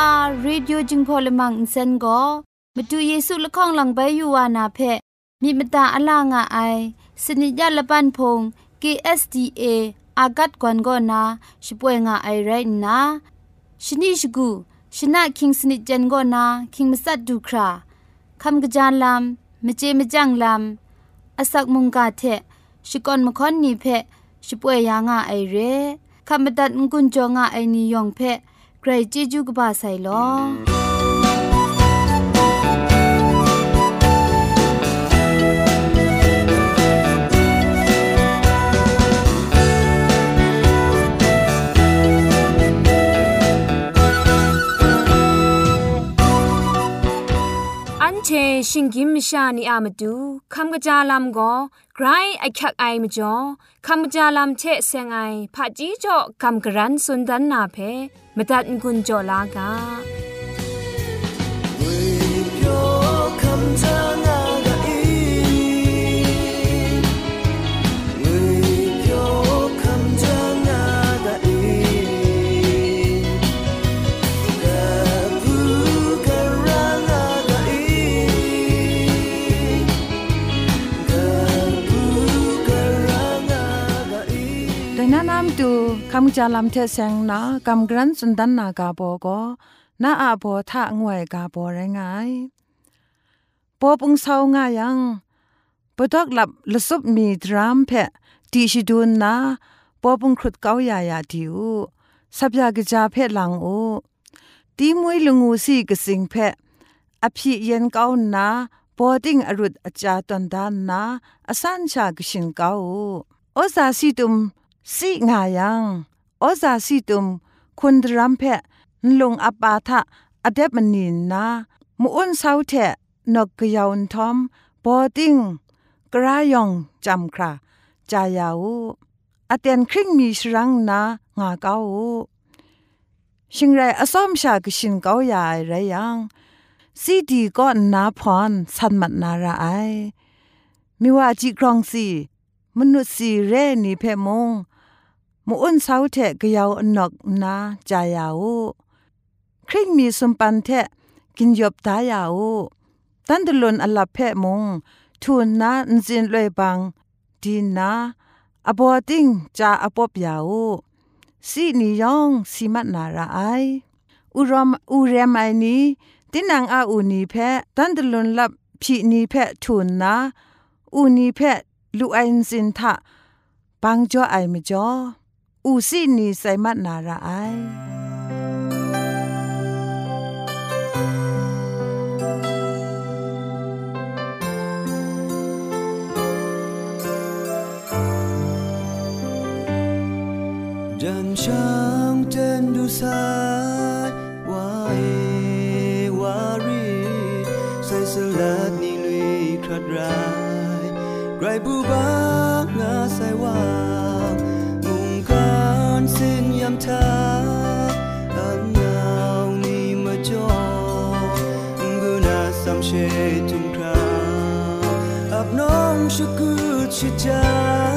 AWR Radio จึงพอลมังอินเซนก็มาดูเยซูละข้องหลังใบยูวานาเพมีมตาอลางอไอสนิยาละปันพง KSDA อากัดกวนก็นาช่วยงาไอไรนะชนิชกูชนะคิงสนิจันก็นาคิงมัสัดดูคราคำกระจานลำมเจมจังลำอาศักมุงกาเทชิกอนมคอนนีเพช่วยยางาไอเรคำบัดงกุนจงาไอนิยองเพ ใครจีจูกบาไซลอเชชิงกิมชานีอามาดูคำกระจาลำก็ ไรไอคักไอมาจ่อคำกระจาลำเชเซงไอผาจีจ่อคำกระรันสุนดันนาเพมตัดกุญจ่อลากา จาลำเทเซงนากำกรันสุนดันนากาโบก็นาอาโบทะงวยกาโบไรงายปอปุงเศร้างายังปดอกหลับลสุบมีดรามเพะตีชิดูนนาปอปุงครุดเกายายาดิวสับยากจาเพะหลังโอตีมวยลงูสีกสิงเพะอภิเย็นเกานาปอติงอรุดอาจาตันดานนาอสันชากชินเกาโอซาสีตุมสิงายัง อซาสิตุมคุณรัมเพะลงอปาทะอเดบมนินนามูอุนเซาเทนกกยาวทอมบอดิงกรายองจำคราจายาวอาเตียนคริงมีชรังนางาเกาชิงไรอสอมชากชินเกาใหญ่ไรยังซีดีก็นาพรสันมัดนาราไอมิว่าจีกรองสีมนุษย์สีเรนีเพมง มูอ้นเสาเทะกยาวอนกนาจายาวคริงมีสมปันเทะกินยบตายาวตันตลนอลับเพะมงทูนนานจินลยบังดีนาอบอติงจาอปบยาวสีนิยองสีมัดนาราไออุรมอุเรมไอนีตินังอาอูนีเพะตันตลนลับพีนีเพะทูนนาอูนีเพะลูไอนซินทะปังจ่อไอมจ่อ อูซี่นีไซมัดนาราไอดันช่างเจนดูสายว่าเอวารีใส่สลัดนี่ลุยครัดรายไรบูบางาใส่ว่า she tum kra ap nong shu chi cha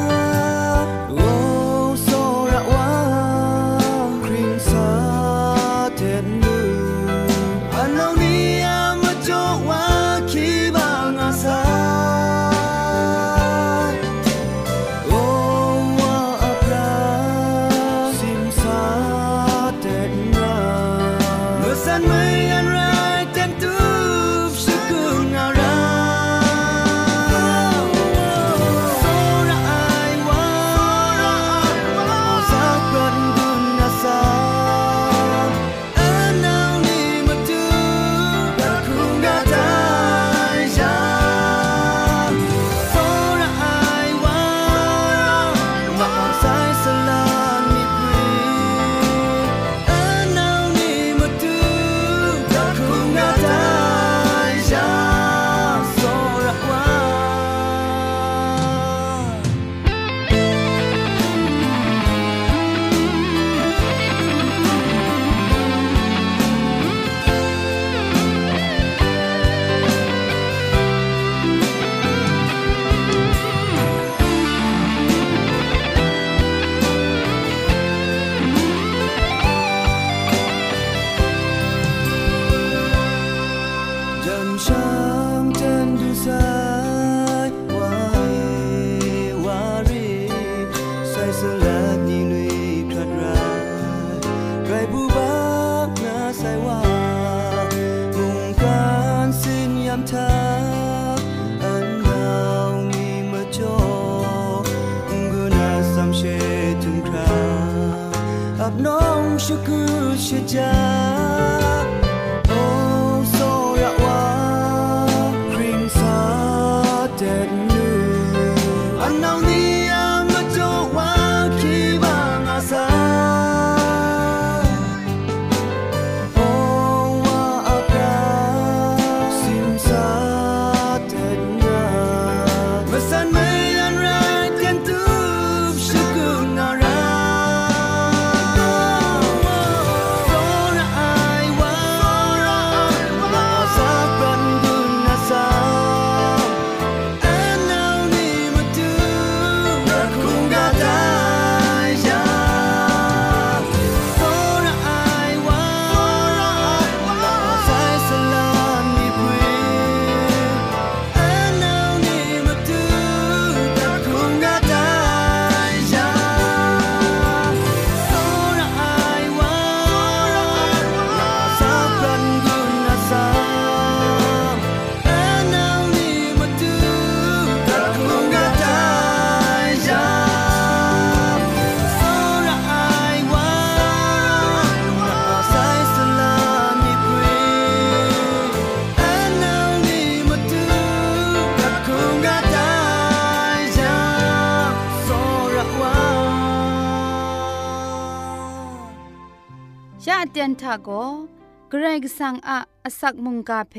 าเตียนทาโกเกรกสังอะอสักมุงกาเพ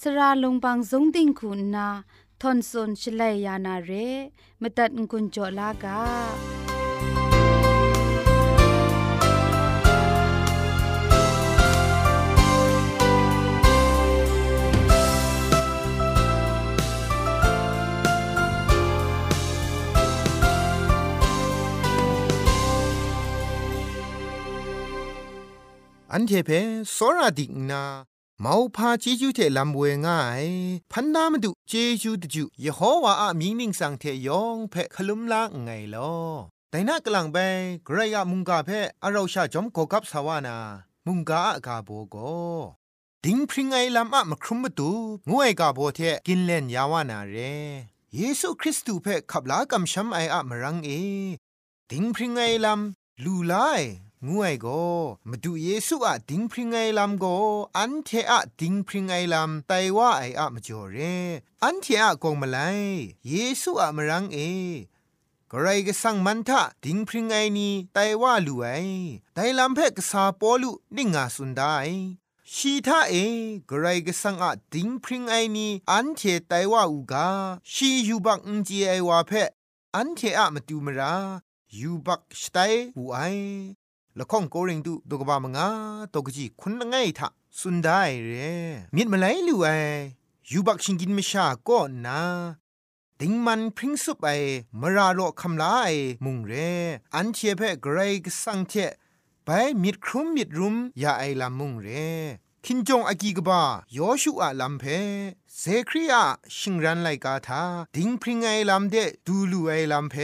สระลงบางสงติงคุณนาทอนซนชลัยยานาเรมตัดกุญจลากา อันเทเพสราดิกนาမောဖာเจจูเทลัมเวง่ายพันนามดุเจจูตจูยโฮวาอะมีนิงสังเทยองเพคลุมลาไงลอแต่นักลังไปไกรยามุงกาเพอเราชาจอมโกกับสาวานา มุงกาอากาโบโกดิงพริงไอลำอะมครุมตุงวยกาโบเทกินเล่นยาวานาเรเยซูคริสต์เพขับลากำช้ำไออะมรังเอ ดิงพริงไอลำลูไล งวยโกมาดูเยซูอะดิงพริงไงลำโกอันเทอะดิงพริงไงลำไตว่าไออะมาจ่อเรอันเทอะกงมาไลเยซูอะมารังเอกรก็สังมันทะดิงพริงไงนี้ไตว่าลูไอไตลำเพกสาปอลุนิงาสุนได้ชีทาเอกรก็สังอะดิงพริงไอนี้อันเทไตว่าอูกาชียูบักอุจีไอวาเพอันเทอะมาดูมรายูบักสไตอูไอ ละข้องโกริงดูดกบามงาตกจีคุณง่ายทะสุดได้เรมิดมาไลลูไอยูบักชิงกินมชาก็นาติงมันพริ้งสุบไอมราโลคำลาไอมุงเร อันเชียเพกรกสังเทไปมิดครุมมิดรุมยาไอลามุงเร คินจงอากีกบายอชูอาลัมเพเซครีอาชิงรันไลกาทาดิงพริงไอลัมเดดูลูไอลัมเพ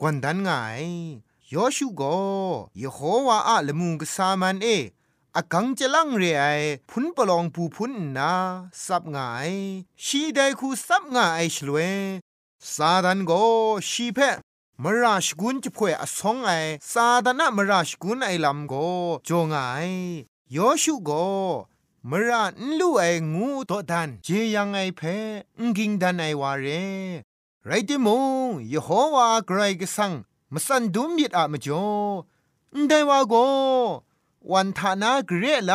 กวนดันไงยอชูโกย โฮวาอะละมุงกสามันเออากังจะลังเรไอพุนปลองปูพุนนาสับงายชีไดคูสับงายชลเวซาดันโกชีเพมราชกุนจะพ่วยอสองไอซาดานะมราชกุนไอลำโกจงไอยอชูโกมรานลูไองูตอดันเจยังไอเพงกิงดันไอวาเรไรติมงยโฮวาไกรกสัง มสันดุมยิดอะมจ่อได้ว่าโกวันทานากเรไล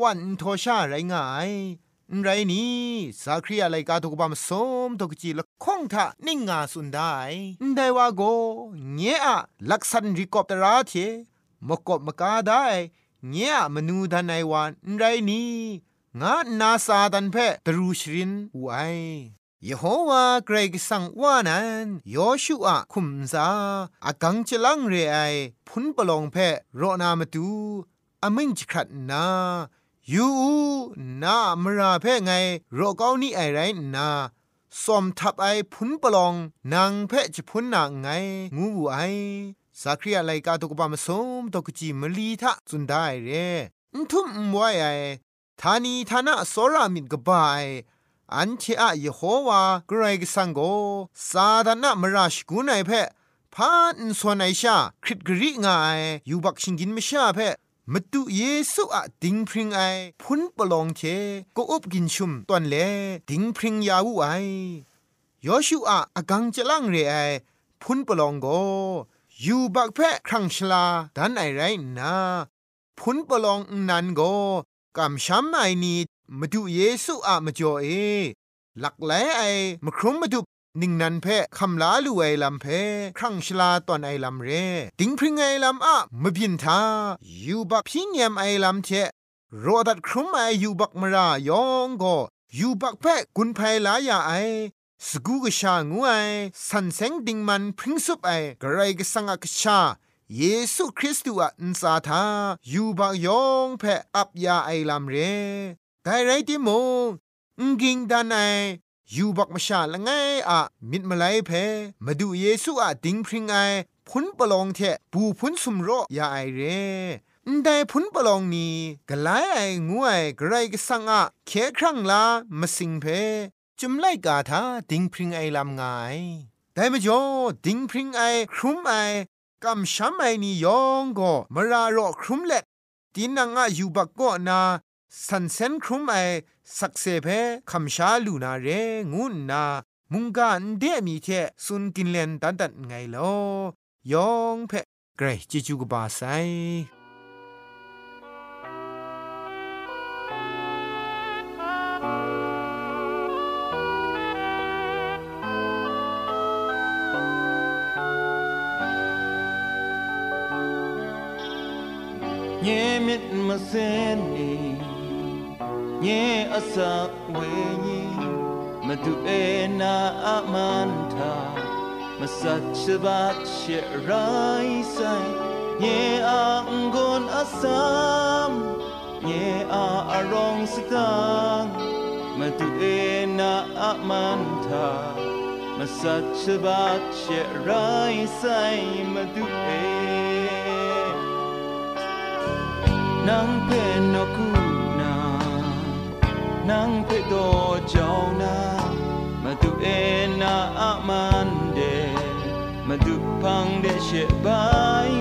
วันโทชาไรงายไรนี้สักครีอะไรกาตุกบามสมตกจีละคงทะนิ่งงาสุนได้ได้ว่าโกเงี้ยลักษันริกอบตราเทมกบมกาได้เงี้ยมนูดันไอวันไรนี้งานาซาดันเพตรูชรินไว ยโฮวาเกรกสังว่านั้นยอชูอาคุมซาอากังจะลังเรไอพุนปลองเพโรนามาตูอามิงจครัดนายูนามราเพไงโรเกานี่ไอไรนาสมทับไอพุนปลองนางเพจะพุนนางไง งูไอสักรีอะไรกาตุกปามสมตกจีมลีทะจุนได้เรนทุมมวยไอทานีทานะสรามิดกบาย อันเชอะยโฮวาเกรกสังโกซาดานะมราชกุนไอเพพานสวนไอชาคริตกรีงายยูบักชิงกินมชาเพมตุเยซูอะดิงพริงไอพุนปลองเทก็อบกินชุมตอนเลดิงพริงยาวูไอยอชูอะอกังจะลังเรไอพุนปลองโกยูบักเพครังชลาดันไอไรนาพุนปลองนันโกกำช้ำไอนี มาดูเยซูอะมาจ่อเอหลักไหลไอมาครุมมาดูนิ่งนันเพคำลาลูไอลำเพครั้งชลาตอนไอลำเรติงพริงไอลำอะมาบินทายูบักพิญยมไอลำเทรอดัดครุมไอยูบักมรายองก็อยูบักเพกุนไพลายาไอสกูกชางูไอสันเซงดิงมันพริงสุบไอกระไรกสังกชาเยซูคริสต์อะอินซาทายูบักยองเพอับยาไอลำเร แต่ไรติโมงกิงดานไอยูบักมาชาละไงอะมิดมาไลเพมาดูเยซูอะดิงพริงไอพุนปลองเทปูพุนสุมโรยาไอเรแต่พุนปลองนี้กลายไองูไอกระไรกสังอะเคครั้งลามาสิงเพจุมไลกาทาดิงพริงไอลำไงแต่มจ่อดิงพริงไอครุมไอกำช้ำไอนี่ยองก็มารารอครุมเล็ดตีนังอะยูบักก็นา สันเซนครุมไอสักเซเพคำชาลูนาเรงูนนา มุงกานเดมีเทสุนกินเลนตันตันไงลอยองเพะเกรจิจูกบาไซเยมิดมาเซน nye asa wenyi madu ena amanta masachabat shirai sai nye angon asam nye arong sitang madu ena amanta masachabat shirai sai madu ena nang penokun nang pe do chao na ma tu e na a man de ma tu pang de she bai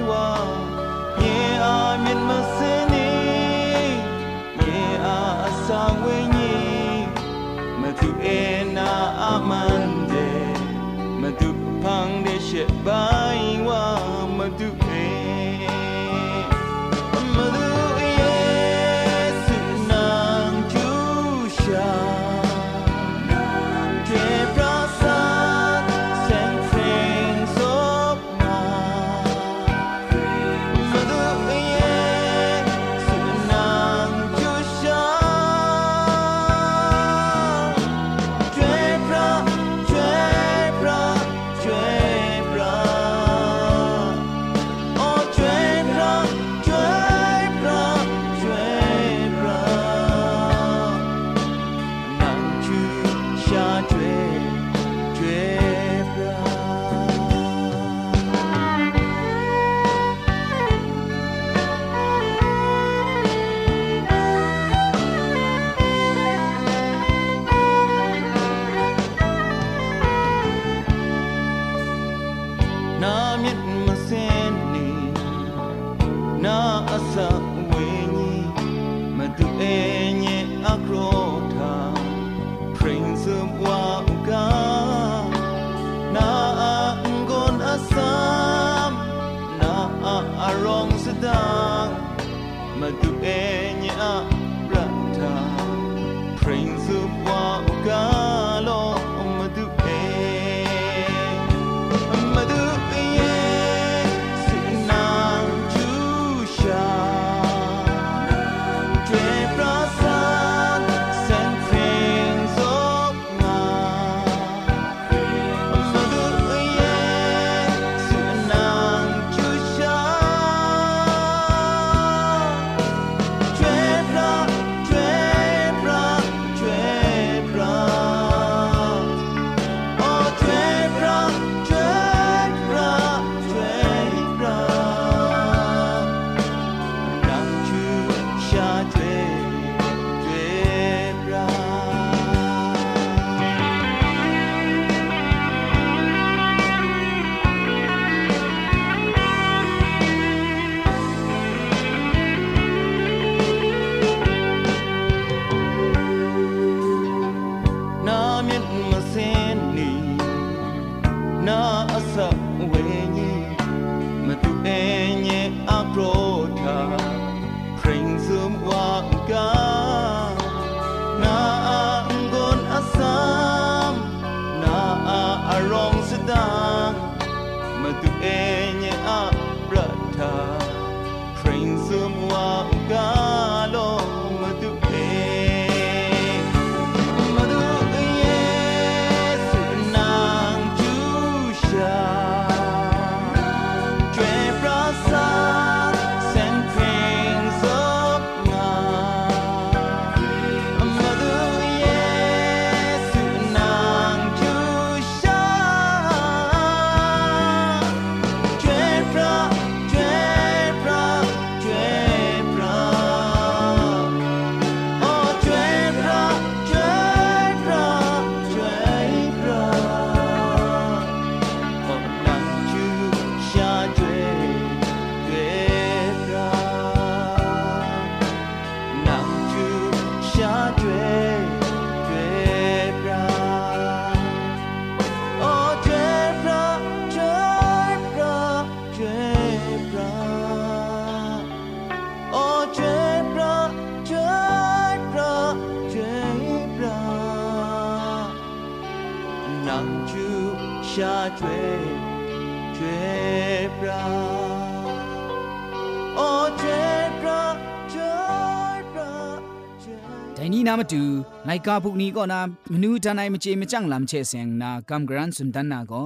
กาพวกนี้ก็นามนูดานายมเจมจังลำเชเซงนากำกรันสุนทันนาก็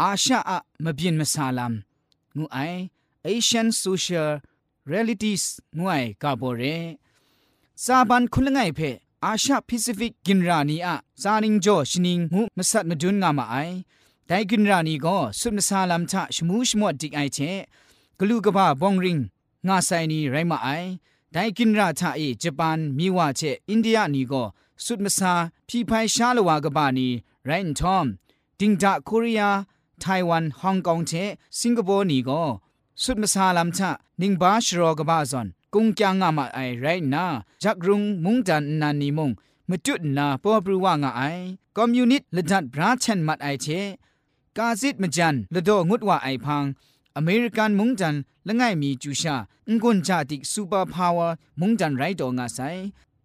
อาชาอะมเบียนมาซาลัมงูไอ Asian Social Realities งูไอกาโบเรซาบันคุณละไงเพอาชาแปซิฟิกกินรานีอะซานิงโจชนิงงูมาสัตมาดุนงามาไอแต่กินรานีก็สุดมาซาลัมทะชมูชมวดดิกไอเชกลูกบ้าบองริงงาไซนีไรมาไอ แต่กินราชาเอญี่ปุ่นมีว่าเชอินเดียนี่ก็สุดมาซาพี่พายชาลวากบานีไรน์ทอมดิงดาโคเรียไต้หวันฮ่องกงเชสิงคโปร์นี่ก็สุดมาซาลัมชะนิงบาชรอกบาซอนกุงจางงามาไอไรนาจักรุงมุงจันนานีมงมจุดนาปอบรูว่างาไอคอมมูนิตละดัดบราเชนมัดไอเชกาซิดมจันละโดงุดว่าไอพัง อเมริกันมุงจันละง่ายมีจูชางุนจาติกซูเปอร์พาวเวอร์มุงจันไรโดงาไซ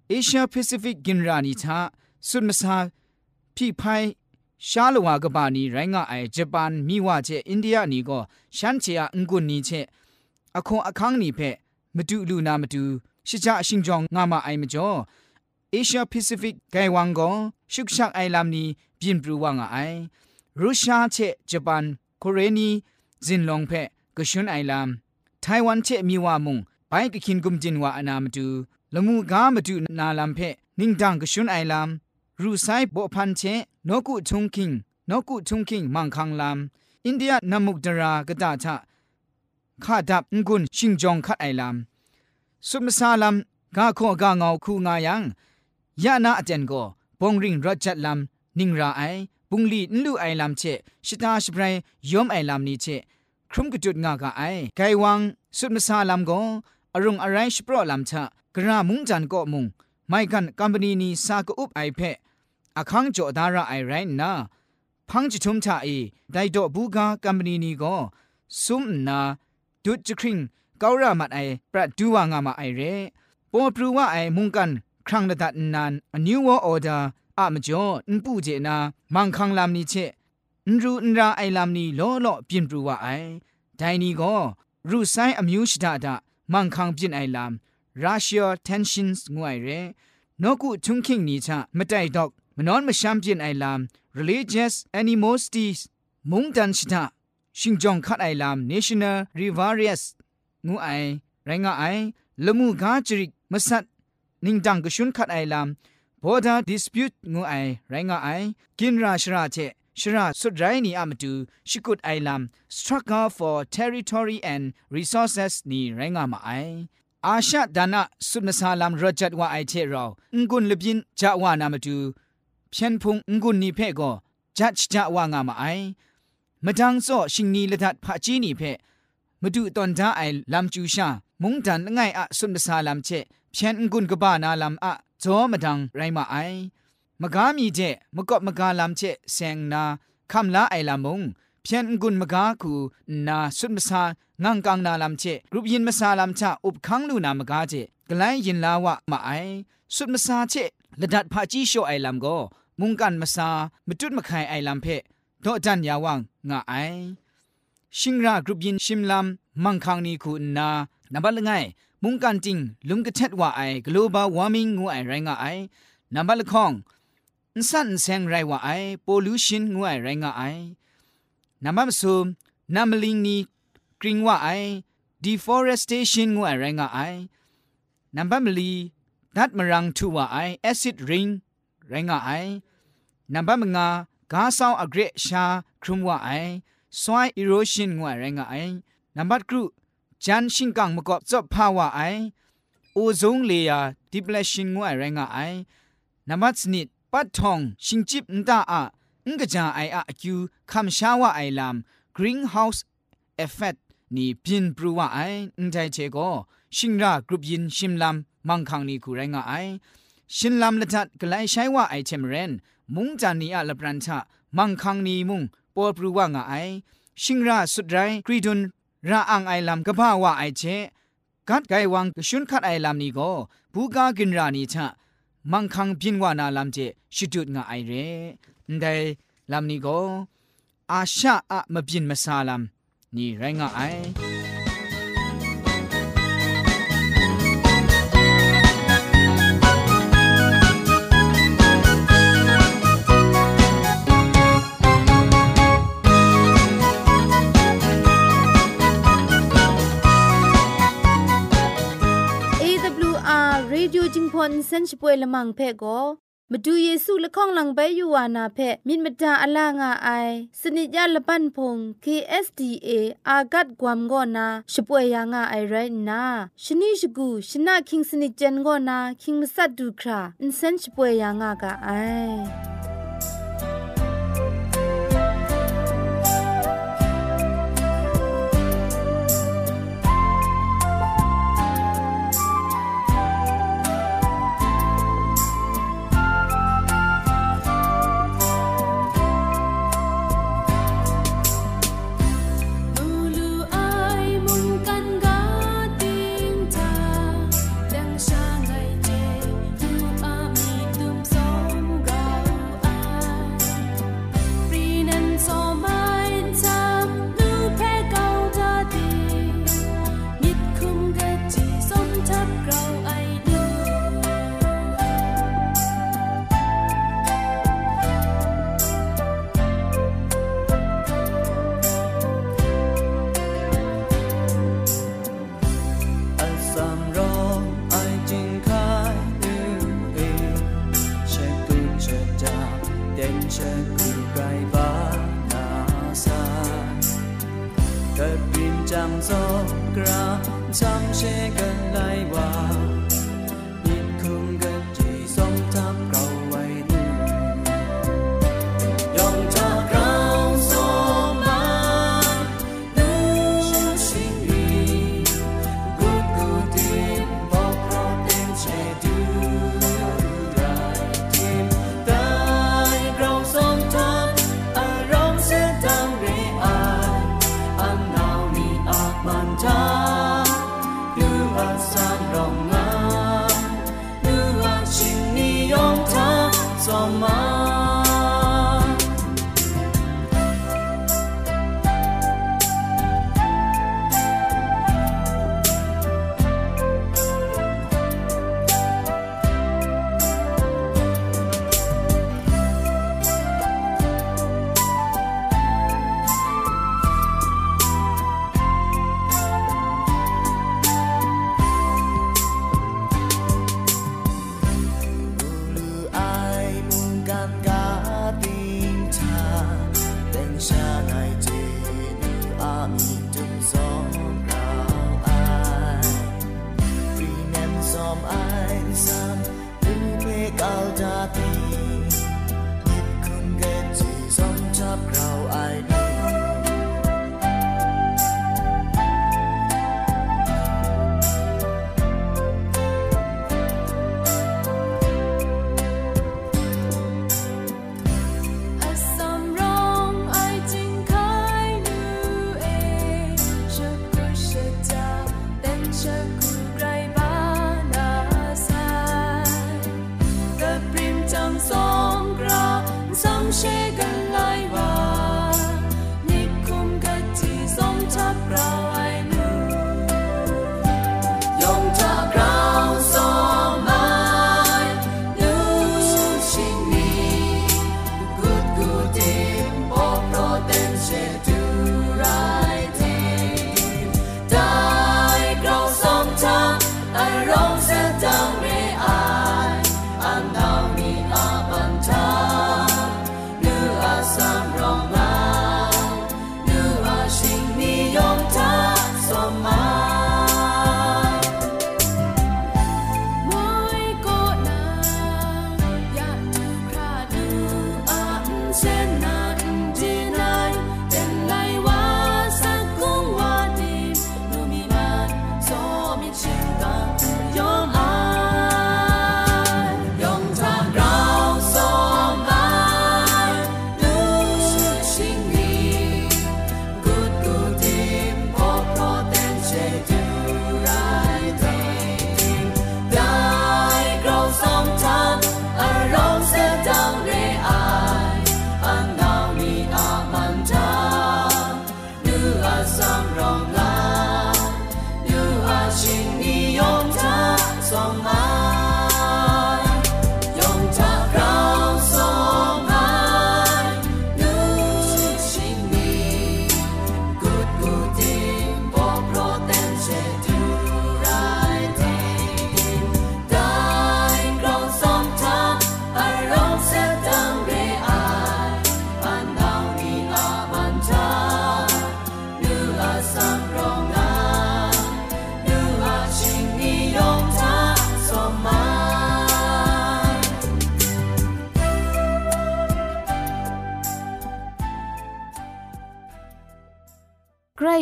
เอเชียแปซิฟิกกินรานิชาสุดมสาพี่ไพชาลวากบานีไรงาไอญี่ปุ่นมีว่าเจอินเดียนี่ก็ฉันเชียงุนนี่เชอคงอคังนี่เพมาดูลูนามาดูชิจาชิงจองงามาไอมจ่อเอเชียแปซิฟิกไกวังก็ชุกชักไอลามนี้บินปรูว่างาไอรุชาเชญี่ปุ่นโคเรนี จินลงเพกชุนไอลามไต้หวันเชมีว่ามุงไปกคินกุมจินว่าอนามตูละมูกามาดูนาลามเพนิงดังกชุนไอลามรูไซบ่พันเชนกุทุงคิงนกุทุงคิงมังคังลามอินเดียนามุกดรากะตาชะข้าดับงุนชิงจองคัดไอลามสุมซาลามกาโคกาเงาคูงายังยะนาอเจนโกบงริงรจัดลามนิงราไอบุงลีนลูไอลามเชชิตาชไบรยอมไอลามนี้เช ครุมกจุดงากะไอไกวังสุดมสาลำก็อรุงอะไรสปรอลำชะกระมุงจันก็มุงไม่กันกัมปนีนีสากอุบไอเพะอาคังโจดาระไอไรนะพังจิทุมชาเอไดโดบูกากัมปนีนีก็ซุมนาดุดจคริงเการามัดไอประดูวางามาไอเรปอปรูว่าไอมุงกันครั้งละดัดนาน a new world order อะมจ่อนปูเจนามังคังลำนี้เช นรูนราไอลามนีล้อล้อปิ่นปรูว่าไอไดนี่ก็รูไซอมิวชดาดามังคังปิ่นไอลามรัสเซียเทนชั่นส์งวยเรนอกุจุงคิงนีชะไม่ได้ดอกมนอนมาช้ำปิ่นไอลาม religious animosities มุงดันชดาชิงจองคัดไอลาม national rivalries งูไอไรงาไอละมูกาจริกมสัตนิ่งดังกชุนคัดไอลาม border dispute งูไอไรงาไอกินราชราเท ชราสุดไรนี่อามาดูชิกุดไอลัม struggle for territory and resources นี่แรงามาไออาชาดานะสุดมาซาลัมรจัดว่าไอเทเรางุนลบินจะว่านามาดูเพียนพุงงุนนี่เพ่ก็จัดจะว่างามาไอมาดังโซชิงนีละดัดพะจีนี่เพ่มาดูตอนท้าไอลัมจูชา มุงดันง่ายอะสุดมาซาลัมเชเพียนงุนกบ้านาลัมอะจอมาดังไรมาไอ มกามีเจมกบมกาลามเจเซงนาคำลาไอลามงเพียนกุนมกาคูนาสุดมสางังกังนาลามเจกรุบยินมสาลามชาอุบคังลูนามกาเจกลายยินลาวะมาไอสุดมสาเจละดัดพาจีโชไอลามโกมุงกันมสามจุดมะไคไอลามเพดอจันยาวังงาไอชิงรากรุบยินชิมลามมังคังนีคูนานับละไงมุงกันจริงลุงกะเท็ดว่าไอ global warming งูไอไรงาไอนับละข้อง န်ဆန်ဆန်ရိုင်ဝအိုင်ပိုလူရှင်းငွိုင်ရိုင်ငါအိုင်နမမဆုနမလင်းနီကရင်ဝအိုင် deforestation ငွိုင်ရိုင်ငါအိုင်နံပါတ်မလီဒတ်မရန်တူဝအိုင် acid rain ရိုင်ငါအိုင်နံပါတ်မငါဂါဆောင်အဂရက်ရှာခရုမဝအိုင် soil erosion ငွိုင်ရိုင်ငါအိုင်နံပါတ်ကရုဂျန်ရှင်းကန်မကော့ဇော့ဖာဝအိုင်အိုဇုံလေယာ depletion ငွိုင်ရိုင်ငါအိုင်နံပါတ်စနစ် ปัดทองชิงจิบนตาอะงกะจาไออะคิวคัมชาวะไอลาม greenhouse effect นี่ปินปรูวะไอนใจเชโกชิงรากรุปยินชิมลามมังคังนี่คูไรงะไอชินลามละทัดกลายใช้ว่าไอเทมเรน มุงจานีอะละปรันชะมังคังนี่มุงปอปรูวะงไอ ชิงราสุดไรกรีดุนราอังไอลามกะบ้าว่าไอเชกัดไกวังกชุนคัดไอลามนี่โกบูกากินรานี่ชะ มังคังพินวานาลำเจชิดุดงาไอเรนได ลำนี้ก็อาชาอะมบินมาซาลำนี่ไรงะไอ ดูจิงพอนเซนช่วยละมังเพ่ก็มาดูเยซูละข้องหลังใบยู่วานาเพ่มินมาดาอลางอาไอสนิจยาละปันพง KSDA อากัดกวมก็นาช่วยยังอาไอไรนาชนิชกูชนะคิงสนิจเจนก็นาคิงมัสัดดูคราอินเซนช่วยยังอากาไอ ground. 总是跟。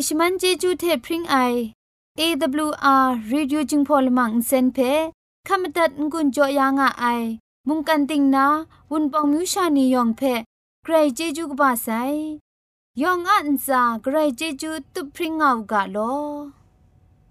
ชมันเจจูเทพริงไอ AWR Reducing Polymer เซนเพขมตัดงุนจอยางอ้ายมุงกันติงนาวุนปองมิวชานียองเพใครเจจูกบ้าไซยองอันซาใครเจจูตุพริงเอากาลอ